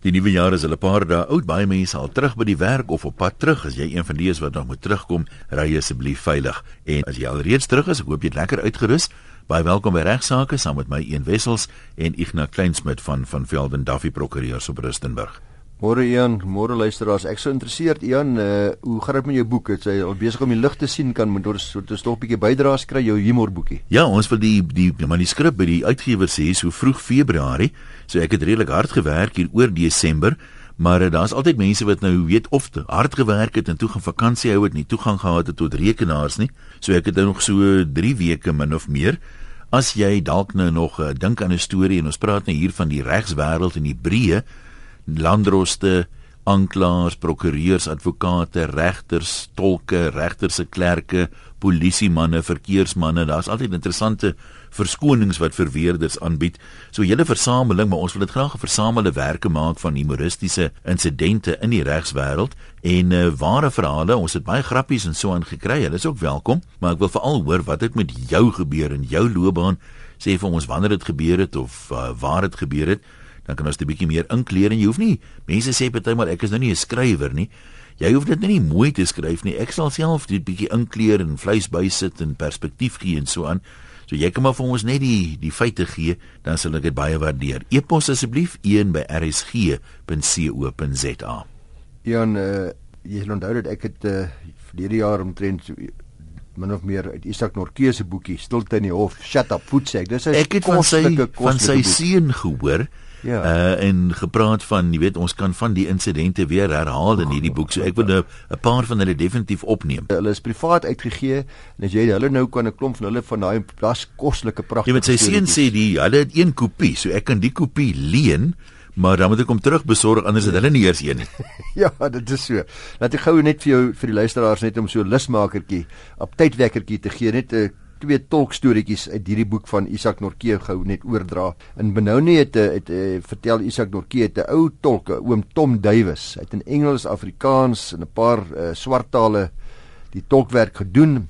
Die nuwe jaar is 'n paar dae oud. Baie mense al terug by die werk of op pad terug. As jy een van die is wat nog moet terugkom, ry asseblief veilig. En as jy alreeds terug is, ek hoop jy het lekker uitgerus. Baie welkom by Regsake saam met my Een Wessels en Ignas Kleinsmid van van Velden Duffy Prokureurs op Rustenburg. Môre Ian, môre luisteraars. Ek sou geïnteresseerd Ian, uh, hoe gaan dit met jou boek? Het jy al besig om die lig te sien kan moet ons so 'n tog 'n bietjie bydraes kry jou humorboekie? Ja, ons wil die die manuskrip by die uitgewer sê so vroeg Februarie. So ek het redelik hard gewerk hier oor Desember. Maar uh, daar's altyd mense wat nou weet of te hard gewerk het en toe gaan vakansie hou het nie toegang gehad het tot rekenaars nie. So ek het nou nog so 3 weke min of meer. As jy dalk nou nog uh, dink aan 'n storie en ons praat nou hier van die regswêreld in Hebreë, landroste, aanklaers, prokureurs, advokate, regters, tolke, regters se klerke, polisiemanne, verkeersmanne, daar's altyd interessante verskonings wat verweerders aanbied. So julle versameling, maar ons wil dit graag 'n versamelde werke maak van humoristiese insidente in die regswêreld en uh, ware verhale. Ons het baie grappies en so aan gekry. Hulle is ook welkom, maar ek wil veral hoor wat het met jou gebeur in jou loopbaan. Sê vir ons wanneer dit gebeur het of uh, waar dit gebeur het dan kan ons 'n bietjie meer inkleer en jy hoef nie mense sê partymal ek is nou nie 'n skrywer nie. Jy hoef dit nie mooi te skryf nie. Ek sal self dit bietjie inkleer en vleis bysit en perspektief gee en so aan. So jy kan maar vir ons net die die feite gee, dan sal ek dit baie waardeer. E-pos asseblief 1 by rsg.co.za. Jan, uh, jy onthou dat ek het uh, verlede jaar omtrent min of meer uit Isak Norke se boekie Stilte in die Hof, Shut Up Foot sê ek. Dis 'n ek het van sy van sy seun gehoor. Ja. Uh en gepraat van, jy weet, ons kan van die insidente weer herhaal in hierdie boek. So ek wil nou 'n paar van hulle definitief opneem. Hulle is privaat uitgegee en as jy hulle nou kan 'n klomp van hulle van daai plas koslike pragtige Jy weet sy seun sê die hulle het een kopie, so ek kan die kopie leen. Maar dan moet ek hom terug besorg anders het hulle nie eers een nie. ja, dit is so. Laat ek gou net vir jou vir die luisteraars net om so 'n lusmakertjie op tydwekkertjie te gee, net 'n twee tolkstorieetjies uit hierdie boek van Isak Norke gou net oordra. In Benoni het het, het, het vertel Isak Norke het 'n ou tolke, oom Tom Duwys, uit in Engels, Afrikaans en 'n paar uh, swart tale die tolkwerk gedoen.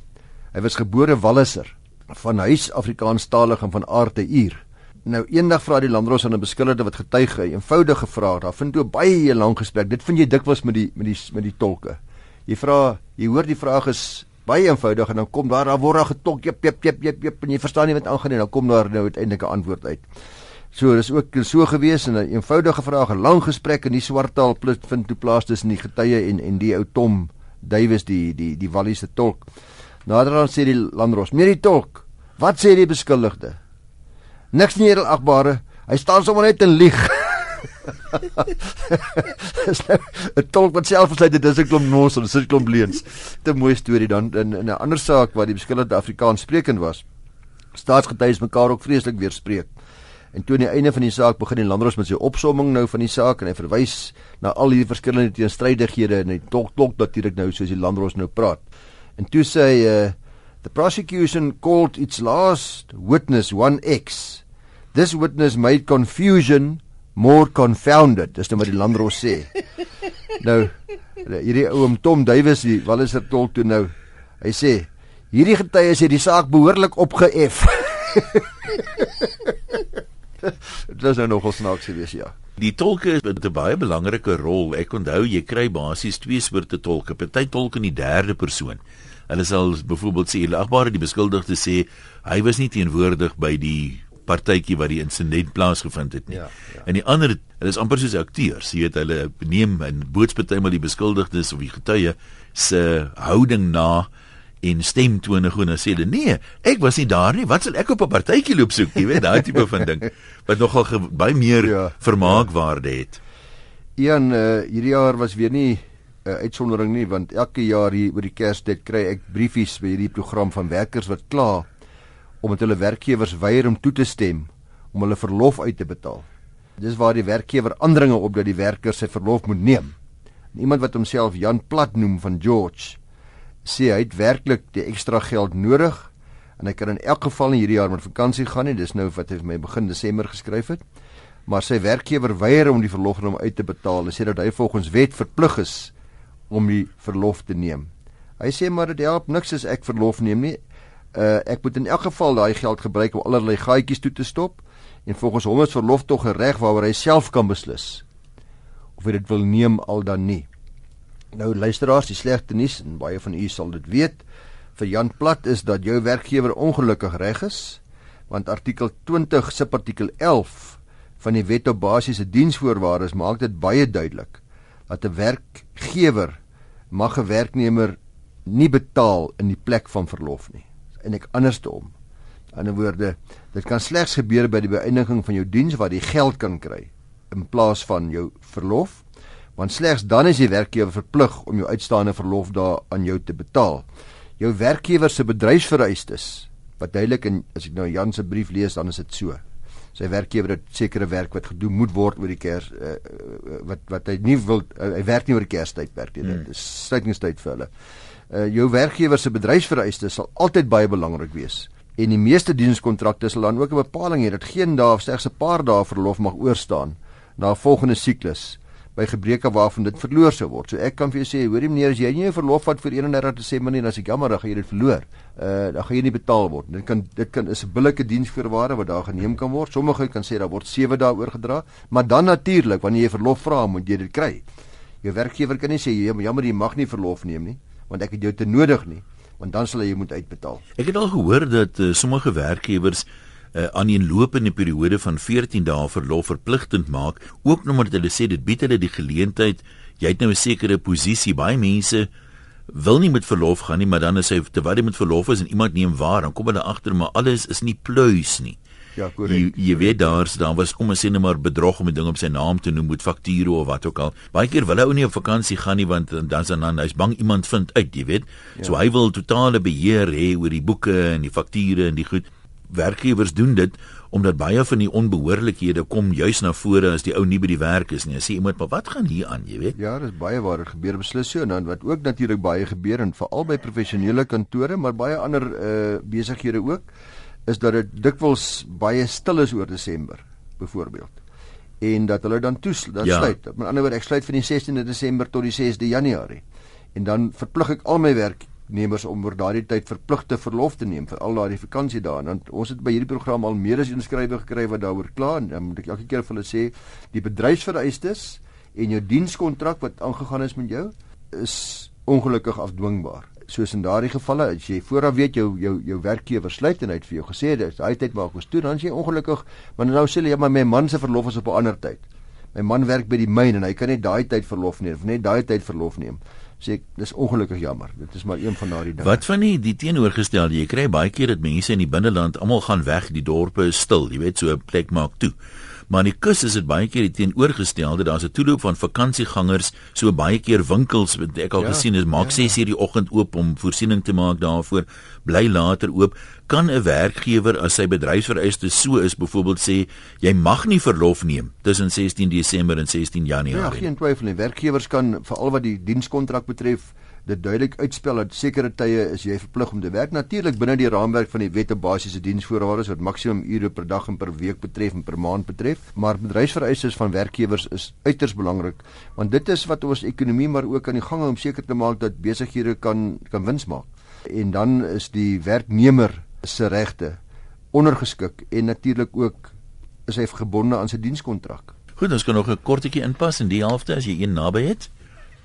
Hy was gebore Walliser van huis Afrikaanstalig en van aarde uur. Nou eendag vra die landros aan 'n beskuldigde wat getuig 'n eenvoudige vraag. Daar vind toe baie lank gesprek. Dit vind jy dikwels met die met die met die tolke. Jy vra, jy hoor die vraag is baie eenvoudig en dan kom daar daar word daar getok jep jep jep jep jep en jy verstaan nie wat aangaan nie dan kom daar nou uiteindelik 'n antwoord uit. So dis ook so gewees en 'n eenvoudige vraag 'n lang gesprek in die swart taal plus vind toe plaas tussen die getuie en en die ou Tom Davies die die die Walliese tolk. Naderhand sê die landros: "Meer die tolk. Wat sê die beskuldigde?" Niks nie edelagbare. Hy staan sommer net en lieg. 'n tolk wat self gesê dit is 'n klomp nos en 'n klomp leuns. 'n Mooi storie dan in 'n ander saak waar die verskillende Afrikaans sprekend was. Staatsgetuies mekaar ook vreeslik weerspreek. En toe aan die einde van die saak begin die landros met sy opsomming nou van die saak en hy verwys na al hierdie verskillende teenstrydighede en hy tolk tolk natuurlik nou soos die landros nou praat. En toe sê hy uh, the prosecution called its last witness 1x. This witness made confusion more confounded dis nou wat die landros sê nou hierdie oom Tom Duwys die Walliser tolk toe nou hy sê hierdie getuies het die saak behoorlik opgeëf dit is nou nogal snaaks gewees ja Die tolke het 'n baie belangrike rol. Ek onthou jy kry basies twee soorte tolke. Party tolke in die derde persoon. Hulle sal byvoorbeeld sê, "Agbare die beskuldigde sê hy was nie teenwoordig by die partytjie wat die insident plaasgevind het nie. Ja, ja. En die ander, hulle is amper soos akteurs, jy weet hulle neem en bootspartymal die beskuldigdes of die getuie se houding na en stemtone gewoon en sê hulle nee, ek was nie daar nie. Wat sal ek op 'n partytjie loop soek, jy weet, daai tipe van ding wat nogal baie meer ja, vermaakwaarde het. Ian, uh, hierdie jaar was weer nie 'n uh, uitsondering nie want elke jaar hier oor die Kerstyd kry ek briefies by hierdie program van werkers wat kla omdat hulle werkgewers weier om toe te stem om hulle verlof uit te betaal. Dis waar die werkgewer aandringe op dat die werker sy verlof moet neem. En iemand wat homself Jan Plat noem van George sê hy het werklik die ekstra geld nodig en hy kan in elk geval nie hierdie jaar met vakansie gaan nie. Dis nou wat hy vir my begin Desember geskryf het. Maar sy werkgewer weier om die verlof aan hom uit te betaal. Hy sê dat hy volgens wet verplig is om die verlof te neem. Hy sê maar dit help niks as ek verlof neem nie uh, ek moet in elk geval daai geld gebruik om allerlei gaatjies toe te stop en volgens hom is verlof tog 'n reg waaroor hy self kan beslis. of jy dit wil neem al dan nie. Nou luisteraars, die slegte nuus en baie van u sal dit weet, vir Jan Plat is dat jou werkgewer ongelukkig reg is, want artikel 20 subartikel 11 van die Wet op Basiese Diensvoorwaardes maak dit baie duidelik dat 'n werkgewer mag 'n werknemer nie betaal in die plek van verlof nie. En ek andersom. In ander woorde, dit kan slegs gebeur by die beëindiging van jou diens waar jy geld kan kry in plaas van jou verlof want slegs dan is die werkgewer verplig om jou uitstaande verlofdae aan jou te betaal. Jou werkgewer se bedryfsvereistes, wat duidelik in as ek nou Jan se brief lees, dan is dit so. Sy werkgewer het sekere werk wat gedoen moet word oor die kers uh, wat wat hy nie wil uh, hy werk nie oor die kerstydperk nie. Hmm. Dit is sluitingstyd vir hulle. Uh, jou werkgewer se bedryfsvereistes sal altyd baie belangrik wees. En die meeste dienskontrakte sal dan ook 'n bepaling hê dat geen dae of slegs 'n paar dae verlof mag oorstaan na 'n volgende siklus by gebreke waarvan dit verloor sou word. So ek kan vir jou sê, hoorie meneer, as jy nie 'n verlof vat vir 31 Desember nie, dan is ek jammer, dan gaan jy dit verloor. Uh dan gaan jy nie betaal word. Dit kan dit kan is 'n billike diensvoorwaarde wat daar geneem kan word. Sommige kan sê daar word 7 dae oorgedra, maar dan natuurlik wanneer jy verlof vra, moet jy dit kry. Jou werkgewer kan nie sê jammer, jy mag nie verlof neem nie, want ek het jou te nodig nie, want dan sal jou moet uitbetaal. Ek het al gehoor dat uh, sommige werkgewers uh, aan 'n lopende periode van 14 dae verlof verpligtend maak, ook omdat hulle sê dit bied hulle die geleentheid, jy het nou 'n sekere posisie, baie mense wil nie met verlof gaan nie, maar dan as hy terwyl hy met verlof is en iemand neem waar, dan kom hulle agter maar alles is nie pluis nie. Ja, korrek. Jy, jy weet daar's daar was kom ons sê net maar bedrog om 'n ding op sy naam te noem met fakture of wat ook al. Baie keer wil hy ou nie op vakansie gaan nie want dan dan dan hy's bang iemand vind uit, jy weet. Ja. So hy wil totale beheer hê oor die boeke en die fakture en die goed werkgewers doen dit omdat baie van die onbehoorlikhede kom juis na vore as die ou nie by die werk is nie. As jy iemand, maar wat gaan hier aan, jy weet? Ja, dis baie waar dit gebeur beslis so en dan wat ook natuurlik baie gebeur en veral by professionele kantore, maar baie ander uh besighede ook, is dat dit dikwels baie stil is oor Desember, byvoorbeeld. En dat hulle dan toesluit, dan ja. sluit. Met ander woorde, ek sluit van die 16de Desember tot die 6de Januarie. En dan verplig ek al my werk werknemers om oor daardie tyd verpligte verlof te neem vir al daardie vakansie dae. Want ons het by hierdie program al meer as inskrywe gekry wat daaroor kla en dan moet ek elke keer vir hulle sê die bedryfsvereistes en jou dienskontrak wat aangegaan is met jou is ongelukkig afdwingbaar. Soos in daardie gevalle as jy vooraf weet jou jou jou werkgewer sluit en hy het vir jou gesê dis daai tyd ek was toe dan as jy ongelukkig want nou sê jy ja, maar my man se verlof is op 'n ander tyd. My man werk by die myn en hy kan net daai tyd verlof neem of net daai tyd verlof neem sê ek dis ongelukkig jammer. Dit is maar een van daardie dinge. Wat van die die teenoorgestelde? Jy kry baie keer dat mense in die binneland almal gaan weg, die dorpe is stil, jy weet, so 'n plek maak toe. Maar aan die kus is dit baie keer die teenoorgestelde. Daar's 'n toeloop van vakansiegangers, so baie keer winkels wat ek al ja, gesien het, maak 6:00 ja. die oggend oop om voorsiening te maak daarvoor, bly later oop. Kan 'n werkgewer as sy bedryfsvereistes so is, byvoorbeeld sê jy mag nie verlof neem tussen 16 Desember en 16 Januarie? Ja, geen twyfel nie. Werkgewers kan veral wat die dienskontrak betref dit duidelik uitspel dat sekere tye is jy verplig om te werk. Natuurlik binne die raamwerk van die wette basiese diensvoorwaardes wat maksimum ure per dag en per week betref en per maand betref maar bedryfsvereistes van werkgewers is uiters belangrik want dit is wat ons ekonomie maar ook aan die gang hou om seker te maak dat besighede kan kan wins maak. En dan is die werknemer se regte ondergeskik en natuurlik ook is hy gebonde aan sy dienskontrak Goed, ons kan nog 'n kortetjie inpas in die helfte as jy een naby het.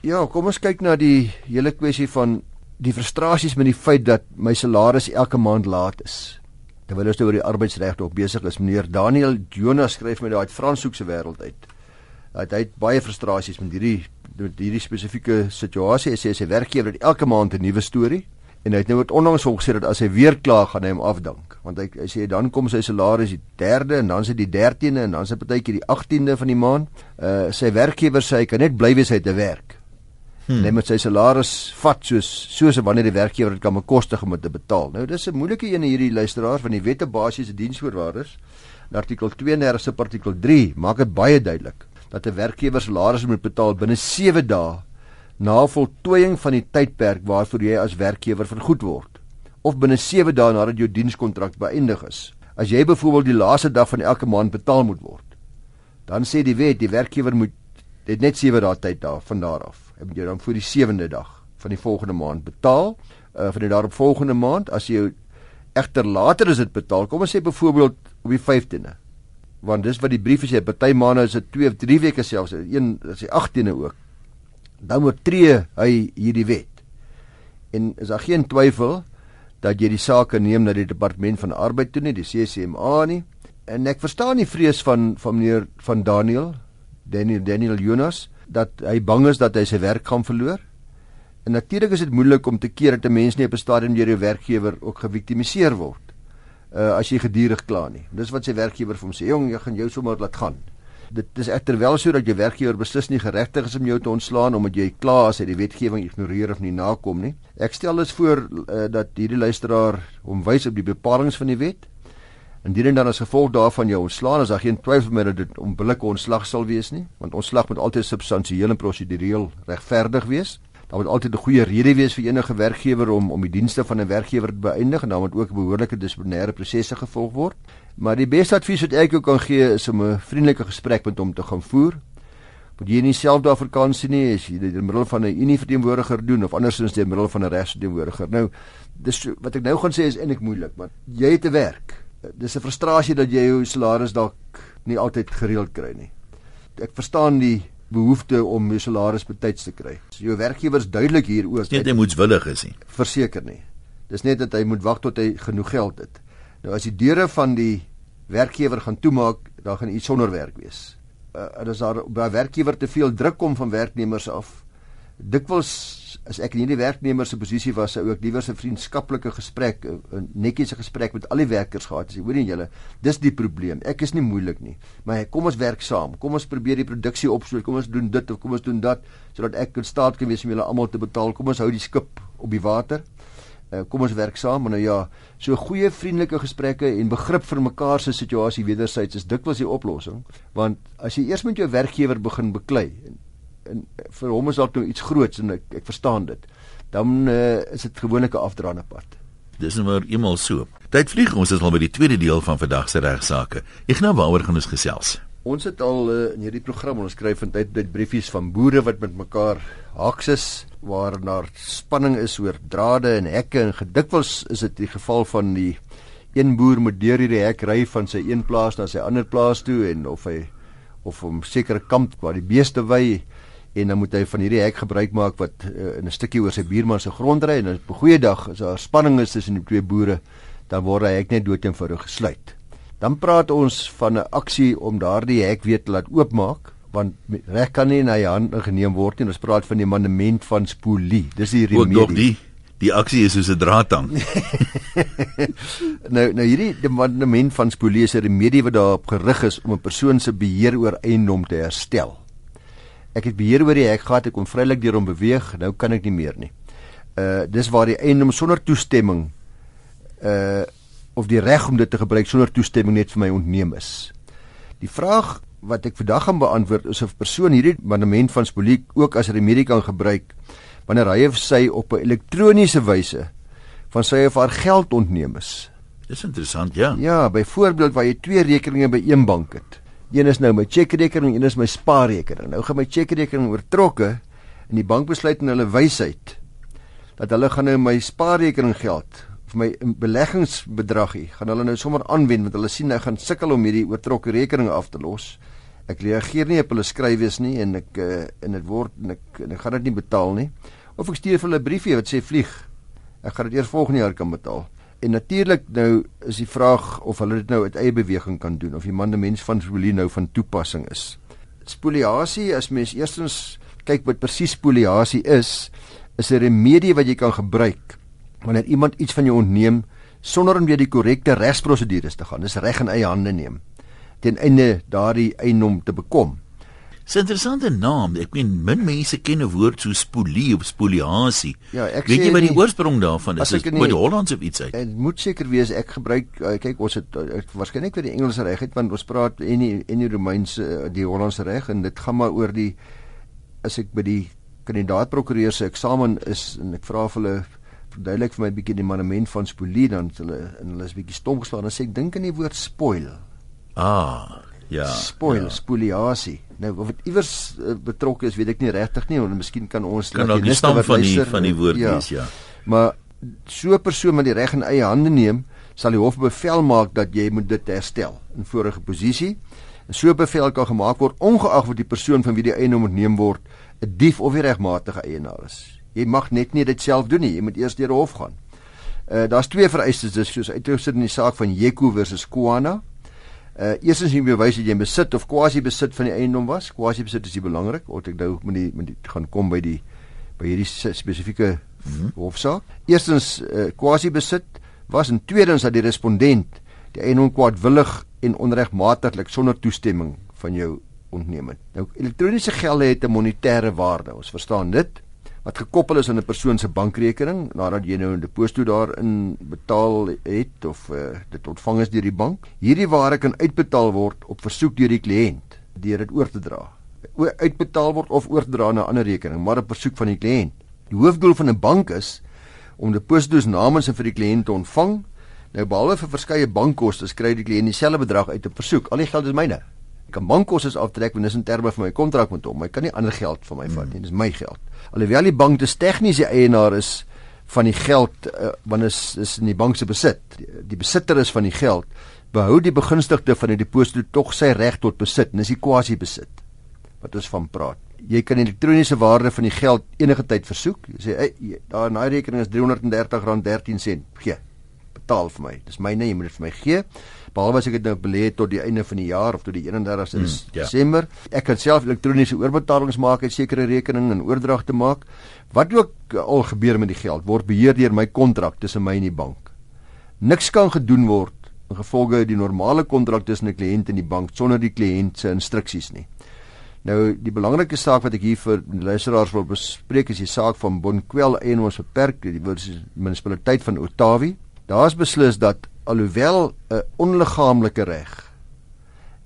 Ja, kom ons kyk na die hele kwessie van die frustrasies met die feit dat my salaris elke maand laat is. Terwyl ons nou oor die arbeidsregte op besig is, meneer Daniel Jonas skryf met daai Franshoekse wêreld uit. Hy het baie frustrasies met hierdie met hierdie spesifieke situasie. Hy sê sy werkgewer het elke maand 'n nuwe storie en hy het nou onlangs gesê dat as hy weer klaar gaan hy hom afdank. Want hy hy sê dan kom sy salaris die 3de en dan is dit die 13de en dan is dit partykeer die 18de van die maand. Uh sy werkgewer sê hy kan net bly wees hy te werk. Hmm. Hy moet sy salaris vat soos soos wanneer die werkgewer dit kan bekostig om te betaal. Nou dis 'n moeilike een hierdie luisteraars van die wette basiese diensvoorwaardes. In artikel 32 se artikel 3 maak dit baie duidelik dat 'n werkgewer salaris moet betaal binne 7 dae na voltooiing van die tydperk waarvoor jy as werkgewer vergoed word of binne 7 dae nadat jou dienskontrak beëindig is. As jy byvoorbeeld die laaste dag van elke maand betaal moet word, dan sê die wet die werkgewer moet dit net 7 dae tyd daar van daar af en jy dan vir die sewende dag van die volgende maand betaal uh, van die daarop volgende maand as jy egter later is dit betaal kom ons sê byvoorbeeld op die 15de want dis wat die brief sê, party maande is dit 2 of 3 weke selfs, een is die 18de ook. Dan moet tree hy hierdie wet. En is daar geen twyfel dat jy die saak neem na die departement van arbeid toe nie, die CCMA nie. En ek verstaan die vrees van van meneer van Daniel, Daniel Daniel Jonas dat hy bang is dat hy sy werk gaan verloor. En natuurlik is dit moeilik om te keer dat 'n mens nie op 'n stadium deur jou werkgewer ook geviktimiseer word. Uh as jy gedurig kla nie. Dis wat sy werkgewer vir hom sê, "Jong, jy gaan jou sommer laat gaan." Dit is egter wel so dat jou werkgewer beslis nie geregtig is om jou te ontslaan omdat jy kla as hy die wetgewing ignoreer of nie nakom nie. Ek stel dus voor uh, dat hierdie luisteraar hom wys op die bepalinge van die wet Indien dan as gevolg daarvan jou ontslaan is daar geen twyfel meer dat dit onbillike ontslag sal wees nie, want ontslag moet altyd substansieel en prosedureel regverdig wees. Daar moet altyd 'n goeie rede wees vir enige werkgewer om om die dienste van 'n werkgewer te beëindig en dan moet ook behoorlike dissiplinêre prosesse gevolg word. Maar die beste advies wat ek jou kan gee is om 'n vriendelike gesprek met hom te gaan voer. Moet jy nie self daarvoor kan sien nie as jy dit in middel van 'n unie verteenwoordiger doen of andersins deur middel van 'n regsverteenwoordiger. Nou, dis wat ek nou gaan sê is eintlik moeilik, maar jy het te werk dis 'n frustrasie dat jy jou salaris dalk nie altyd gereeld kry nie. Ek verstaan die behoefte om jou salaris betyds te kry. So jou werkgewer is duidelik hieroor. Dit moet willig is nie. Verseker nie. Dis net dat hy moet wag tot hy genoeg geld het. Nou as die deure van die werkgewer gaan toemaak, dan gaan iets sonder werk wees. Uh, as daar by werkgewer te veel druk kom van werknemers af, dikwels as ek in hierdie werknemer se posisie was, sou ek liewer 'n vriendskaplike gesprek, 'n netjiese gesprek met al die werkers gehad het. Hoorie julle, dis die probleem. Ek is nie moeilik nie, maar kom ons werk saam. Kom ons probeer die produksie opspoor. Kom ons doen dit of kom ons doen dat sodat ek in staat kan wees om julle almal te betaal. Kom ons hou die skip op die water. Uh, kom ons werk saam. Maar nou ja, so goeie vriendelike gesprekke en begrip vir mekaar se situasie wederzijds is dikwels die oplossing, want as jy eers met jou werkgewer begin beklei en vir hom is dalk nou iets groots en ek ek verstaan dit. Dan uh, is dit gewoonlik 'n afdraande pad. Dis nou maar eenmal so. Tyd vlieg ons is al by die tweede deel van vandag se regsaake. Ek nou waaroor gaan ons gesels. Ons het al uh, in hierdie program ons skryf van tyd tot briefies van boere wat met mekaar hakses waar daar spanning is oor drade en hekke en gedikwels is dit die geval van die een boer moet deur hierdie hek ry van sy een plaas na sy ander plaas toe en of hy of hom sekere kamp waar die beeste wy en dan moet hy van hierdie hek gebruik maak wat uh, in 'n stukkie oor sy buurman se grond ry en op 'n goeie dag as daar spanning is tussen die twee boere dan word hy hek net doodeenvoudig gesluit. Dan praat ons van 'n aksie om daardie hek weer te laat oopmaak want reg kan nie in hy hande geneem word nie. Ons praat van die mandement van spolie. Dis die remedie. Ook die die aksie is soos 'n draadtang. nou nou hierdie die mandement van spolie is 'n remedie wat daarop gerig is om 'n persoon se beheer oor eiendom te herstel. Ek het beheer oor die hek gehad, ek kon vrylik deur hom beweeg, nou kan ek nie meer nie. Uh dis waar die eiendom sonder toestemming uh of die reg om dit te gebruik sonder toestemming net vir my ontneem is. Die vraag wat ek vandag gaan beantwoord is of 'n persoon hierdie mandement van spoliek ook as remedie kan gebruik wanneer hy of sy op 'n elektroniese wyse van sy of haar geld ontneem is. Dis interessant, ja. Ja, byvoorbeeld waar jy twee rekeninge by een bank het. Een is nou my chequerekening, een is my spaarrekening. Nou gaan my chequerekening oortrokke en die bank besluit in hulle wysheid dat hulle gaan nou my spaarrekening geld of my beleggingsbedragie gaan hulle nou sommer aanwend want hulle sien hy gaan sukkel om hierdie oortrokke rekeninge af te los. Ek reageer nie op hulle skryfwees nie en ek uh, en dit word en ek en ek gaan dit nie betaal nie. Of ek stuur vir hulle 'n briefie wat sê vlieg. Ek gaan dit eers volgende jaar kan betaal. En natuurlik nou is die vraag of hulle dit nou uit eie beweging kan doen of die mandement van spolie nou van toepassing is. Spoliasie as mens eerstens kyk wat presies spoliasie is, is 'n remedie wat jy kan gebruik wanneer iemand iets van jou ontneem sonder om deur die korrekte regsprosedures te gaan. Dis reg in eie hande neem ten einde daardie eiendom te bekom. 'n interessante naam. Ek meen min mense ken 'n woord so spolie of spoliasie. Ja, ek weet jy wat die oorsprong daarvan is? Dit met Hollands of iets uit? Dit moet seker wees ek gebruik uh, kyk ons het uh, waarskynlik weer die Engelse reg het want ons praat en die en die Romeinse uh, die Hollandse reg en dit gaan maar oor die as ek by die kandidaatprokureur se eksamen is en ek vra vir hulle verduidelik vir my 'n bietjie die monument van spolie dan hulle en hulle is bietjie stom geslaan en sê ek dink aan die woord spoil. Ah, ja. Spoil, ja. spoliasie. Nou of dit iewers uh, betrokke is, weet ek nie regtig nie, want miskien kan ons kan die stam van die van die woord ja. wees, ja. Maar so 'n persoon wat die reg in eie hande neem, sal die hof bevel maak dat jy moet dit herstel in vorige posisie. En so bevel kan gemaak word ongeag of die persoon van wie die eiendom ontneem word 'n dief of 'n regmatige eienaar is. Jy mag net nie dit self doen nie, jy moet eers deur die hof gaan. Uh daar's twee vereistes dis soos uitgesit in die saak van Jeku versus Kwana. Uh eerstens jy bewys dat jy besit of quasi besit van die eiendom was. Quasi besit is die belangrik. Of ek nou met die met die gaan kom by die by hierdie spesifieke hmm. hofsaak. Eerstens uh quasi besit was en tweedens dat die respondent die eiendom kwaadwillig en onregmatiglik sonder toestemming van jou ontneem het. Nou elektroniese geld het 'n monetêre waarde. Ons verstaan dit wat gekoppel is aan 'n persoon se bankrekening nadat jy nou 'n deposito daarin betaal het of uh, dit ontvang is deur die bank. Hierdie ware kan uitbetaal word op versoek deur die kliënt deur dit oor te dra. O uitbetaal word of oordra na 'n ander rekening, maar op versoek van die kliënt. Die hoofdoel van 'n bank is om depositos namens en vir die kliënt te ontvang. Nou behalwe vir verskeie bankkoste, kry die kliënt dieselfde bedrag uit op versoek. Al die geld is myne kan bankkoste aftrek wanneer dit in terme van my kontrak moet hom. Hy kan nie ander geld van my vat nie. Dis my geld. Alhoewel die bank dis tegnies die eienaar is van die geld uh, wanneer is is in die bank se besit. Die, die besitter is van die geld. Behou die begunstigde van die deposito tog sy reg tot besit. Dis die quasi besit wat ons van praat. Jy kan elektroniese waarde van die geld enige tyd versoek. Jy sê hey, daar in daai rekening is R330.13. Gee. Betaal vir my. Dis myne, jy moet dit vir my gee behalwe as ek dit nou belê tot die einde van die jaar of tot die 31ste mm, ja. Desember. Ek kan self elektroniese oorbetalings maak uit sekere rekeninge en oordragte maak. Wat ook al gebeur met die geld word beheer deur my kontrak tussen my en die bank. Niks kan gedoen word in gevolge die normale kontrak tussen 'n kliënt en die bank sonder die kliënt se instruksies nie. Nou die belangrike saak wat ek hier vir luisteraars wil bespreek is die saak van Bonquel en ons beperk die munisipaliteit van Otawi. Daar's beslis dat alhoewel 'n onliggaamlike reg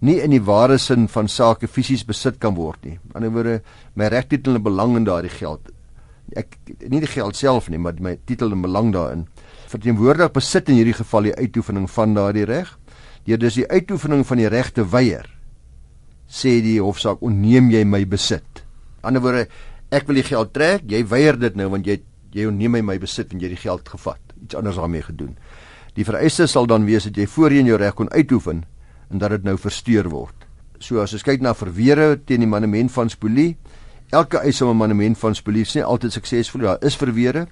nie in die ware sin van sake fisies besit kan word nie. Aan die ander woorde, my regtitel en belang in daardie geld. Ek nie die geld self nie, maar my titel en belang daarin. Verteenwoordig besit in hierdie geval die uitoefening van daardie reg. Deur dus die uitoefening van die reg te weier, sê die hofsaak, onneem jy my besit. Aan die ander woorde, ek wil die geld trek, jy weier dit nou want jy jy onneem my my besit en jy die geld gevat. Iets anders daarmee gedoen. Die vereiste sal dan wees dat jy voorheen jou reg kon uitoefen en dat dit nou versteur word. So as ons kyk na verweere teen die monument van spolie, elke eis om 'n monument van spolie is nie altyd suksesvol. Daar is verweere.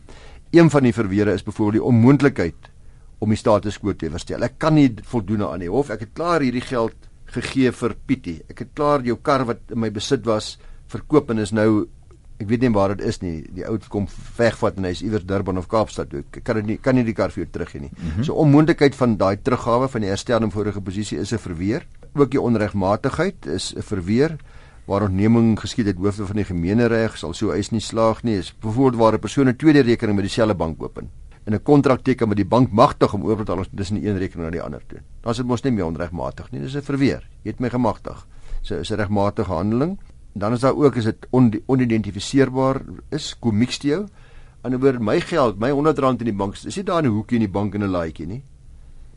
Een van die verweere is byvoorbeeld die onmoontlikheid om die status quo te herstel. Ek kan nie voldoen aan die hof. Ek het klaar hierdie geld gegee vir Pietie. Ek het klaar jou kar wat in my besit was verkoop en is nou ek weet nie waar dit is nie. Die ou kom wegvat en hy's iewers Durban of Kaapstad toe. Ek kan dit nie kan nie die kar vir jou teruggee nie. Mm -hmm. So onmoontlikheid van daai teruggawe van die herstel in vorige posisie is 'n verweer. Ook die onregmatigheid is 'n verweer waar ontneming geskied het hoofde van die gemeenereg sal so eis nie slaag nie. Is byvoorbeeld waar 'n persoon 'n tweede rekening met dieselfde bank open en 'n kontrak teken met die bank magtig om oorbetalings tussen een rekening na die ander te doen. Dan is dit mos nie meer onregmatig nie. Dis 'n verweer. Jy het my gemagtig. So is 'n regmatige handeling dan is daar ook is dit on, onidentifiseerbaar is komieksteo. Anderswoorde my geld, my R100 in die bank, is nie daar in 'n hoekie in die bank in 'n laaitjie nie.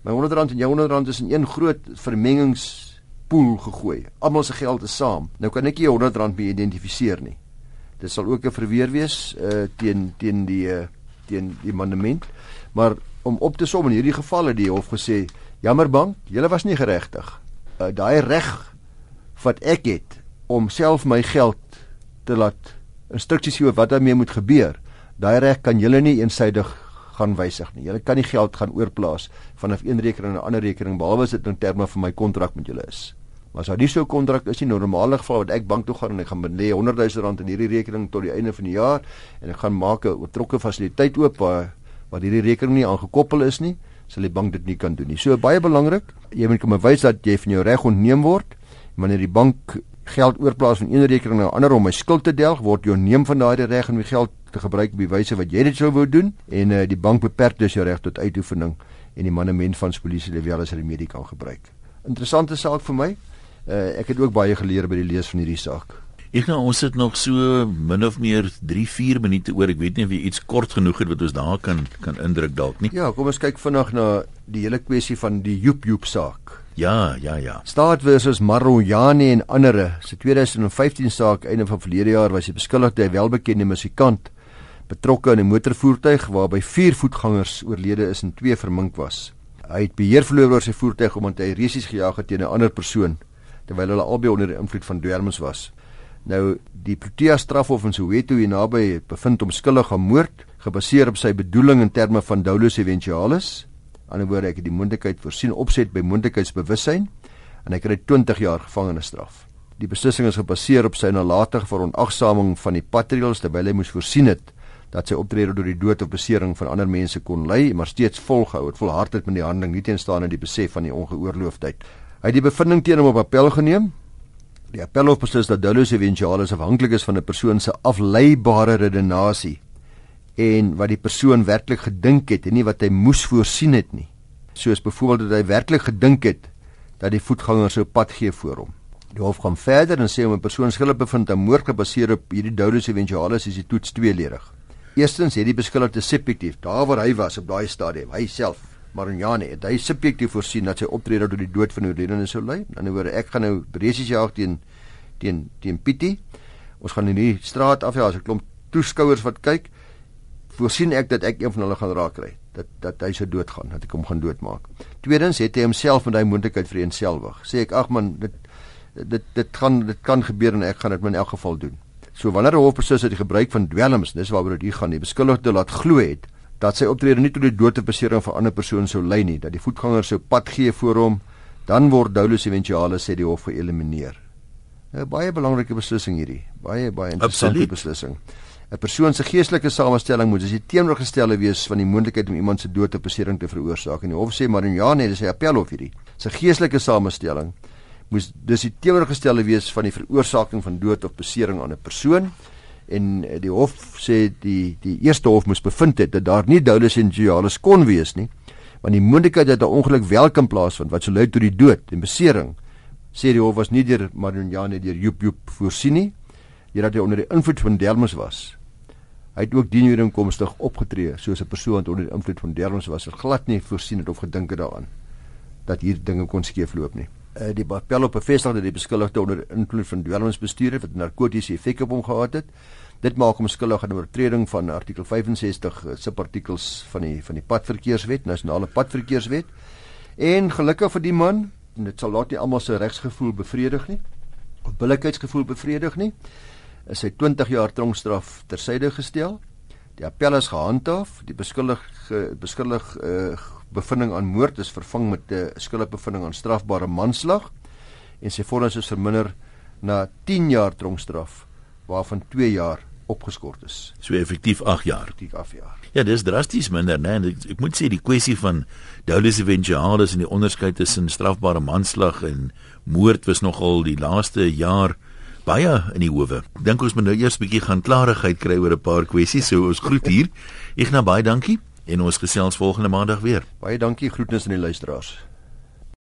My R100 en jou R100 is in een groot vermengingspool gegooi. Almal se geld is saam. Nou kan ek nie R100 mee identifiseer nie. Dit sal ook 'n verweer wees uh teen teen die uh teen die monument. Maar om op te som in hierdie geval het die hof gesê, jammer bank, julle was nie geregtig. Uh daai reg wat ek het om self my geld te laat instruksies gee wat daarmee moet gebeur. Daai reg kan julle nie eensydig gaan wysig nie. Julle kan nie geld gaan oorplaas vanaf een rekening na 'n ander rekening behalwe as dit in terme van my kontrak met julle is. Maar as daar nie so 'n kontrak is nie, normale geval wat ek bank toe gaan en ek gaan belê 100 000 rand in hierdie rekening tot die einde van die jaar en ek gaan maak 'n oortrokke fasiliteit oop waar waar hierdie rekening nie aangekoppel is nie, sal die bank dit nie kan doen nie. So baie belangrik, jy moet kom bewys dat jy van jou reg ontneem word wanneer die bank geld oorplaas van een rekening na 'n ander om my skuld te delg, word jy neem van daardie reg om die geld te gebruik op die wyse wat jy dit sou wou doen en uh, die bank beperk dus jou reg tot uitoefening en die monument van polisie level as remedie kan gebruik. Interessante saak vir my. Uh, ek het ook baie geleer by die lees van hierdie saak. Ek nou ons het nog so min of meer 3-4 minute oor. Ek weet nie of jy iets kort genoeg het wat ons daar kan kan indruk dalk nie. Ja, kom ons kyk vinnig na die hele kwessie van die Joep Joep saak. Ja, ja, ja. Staat versus Marojani en ander. Se 2015 saak einde van verlede jaar was hy beskuldig hy welbekende musikant betrokke in 'n motorvoertuig waarby 4 voetgangers oorlede is en 2 vermink was. Hy het beheer verloor oor sy voertuig omdat hy resies gejaag het teen 'n ander persoon terwyl hulle albei onder die invloed van dwelms was. Nou die Protea strafhof in Soweto hier naby bevind hom skuldig aan moord gebaseer op sy bedoeling in terme van dolus eventualis. Ander woorde ek het die moontlikheid voorsien opset by moontlikheidsbewussyn en hy kry 20 jaar gevangenisstraf. Die beslissing is gebaseer op sy nalatige verontagsaming van die patrouilles terwyl hy moes voorsien het dat sy optrede deur die dood of besering van ander mense kon lei, maar steeds volgehou het, volhard het met die handeling, nie teenstaan in die besef van die ongeoorloofdheid. Hy het die bevinding teen hom op appel geneem. Die appelhof beslis dat dolus eventualis afhanklik is van 'n persoon se afleibare redenasie en wat die persoon werklik gedink het en nie wat hy moes voorsien het nie. Soos byvoorbeeld dat hy werklik gedink het dat die voetganger sou pad gee voor hom. Die hof gaan verder en sê om 'n persoon skuldig bevind aan moord gebaseer op hierdie dolus eventualis is die toets tweeledig. Eerstens het die beskuldigde subjektief, daar waar hy was op daai stadium, hy self, Marinjane, het hy subjektief voorsien dat sy optrede tot die dood van Oudrene sou lei. Aan die ander woorde, ek gaan nou resies jaag teen teen teen Pietie. Ons gaan in die straat af, ja, as 'n klomp toeskouers wat kyk, voorsien ek dat ek een van hulle gaan raak kry, dat dat hy sou doodgaan, dat ek hom gaan doodmaak. Tweedens het hy homself met daai moontlikheid vir eenselwig. Sê ek, ag man, dit dit dit gaan dit kan gebeur en ek gaan dit in elk geval doen. So wanneer 'n hofproses het die gebruik van dwelms, dis waaroor dit hier gaan, die beskuldigde laat glo het dat sy optrede nie tot die dood of besering van 'n ander persoon sou lei nie, dat die voetganger sou pad gee voor hom, dan word dolus eventualis sê die hof geëlimineer. 'n Baie belangrike beslissing hierdie, baie baie interessante beslissing. 'n Persoon se geestelike samestelling moet as die teenoorgestelde wees van die moontlikheid om iemand se dood of besering te veroorsaak. En die hof sê maar ja nee, dis 'n appelhof hierdie. Sy geestelike samestelling moes dis die teenoorgestelde wees van die veroorsaking van dood of besering aan 'n persoon en eh, die hof sê die die eerste hof moes bevind het dat daar nie dolus en gialis kon wees nie want die moontlikheid dat 'n ongeluk wel kan plaasvind wat sou lei tot die dood en besering sê die hof was nie deur Marunjane deur Joep Joep voorsien nie hierdat hy onder die invloed van delmus was hy het ook dienooreenkomstig opgetree soos 'n persoon wat onder die invloed van delmus was het glad nie voorsien het of gedink het daaraan dat hier dinge kon skeefloop nie uh, die appel op bevestig dat die beskuldigde onder invloed van dwelmsbestuur het wat narkotiese effek op hom gehad het. Dit maak hom skuldig aan oortreding van artikel 65 uh, subartikels van die van die padverkeerswet, nasionale padverkeerswet. En gelukkig vir die man, dit sal laat nie almal se regsgevoel bevredig nie. Of billikheidsgevoel bevredig nie. Is hy 20 jaar tronkstraf tersyde gestel. Die appel is gehandhaaf. Die beskuldige beskuldig uh, bevinding aan moord is vervang met 'n skuldige bevinding aan strafbare manslag en sy vonnis is verminder na 10 jaar tronkstraf waarvan 2 jaar opgeskort is. So effektief 8 jaar. Effektief 8 jaar. Ja, dis drasties minder, né? Nee, ek, ek moet sê die kwessie van dolus eventualis en die onderskeid tussen strafbare manslag en moord was nogal die laaste jaar baie in die howe. Dink ons moet nou eers 'n bietjie gaan klarigheid kry oor 'n paar kwessies. So ons groet hier. Ek nou baie dankie en ons gesels volgende maandag weer. Baie dankie groetnis aan die luisteraars.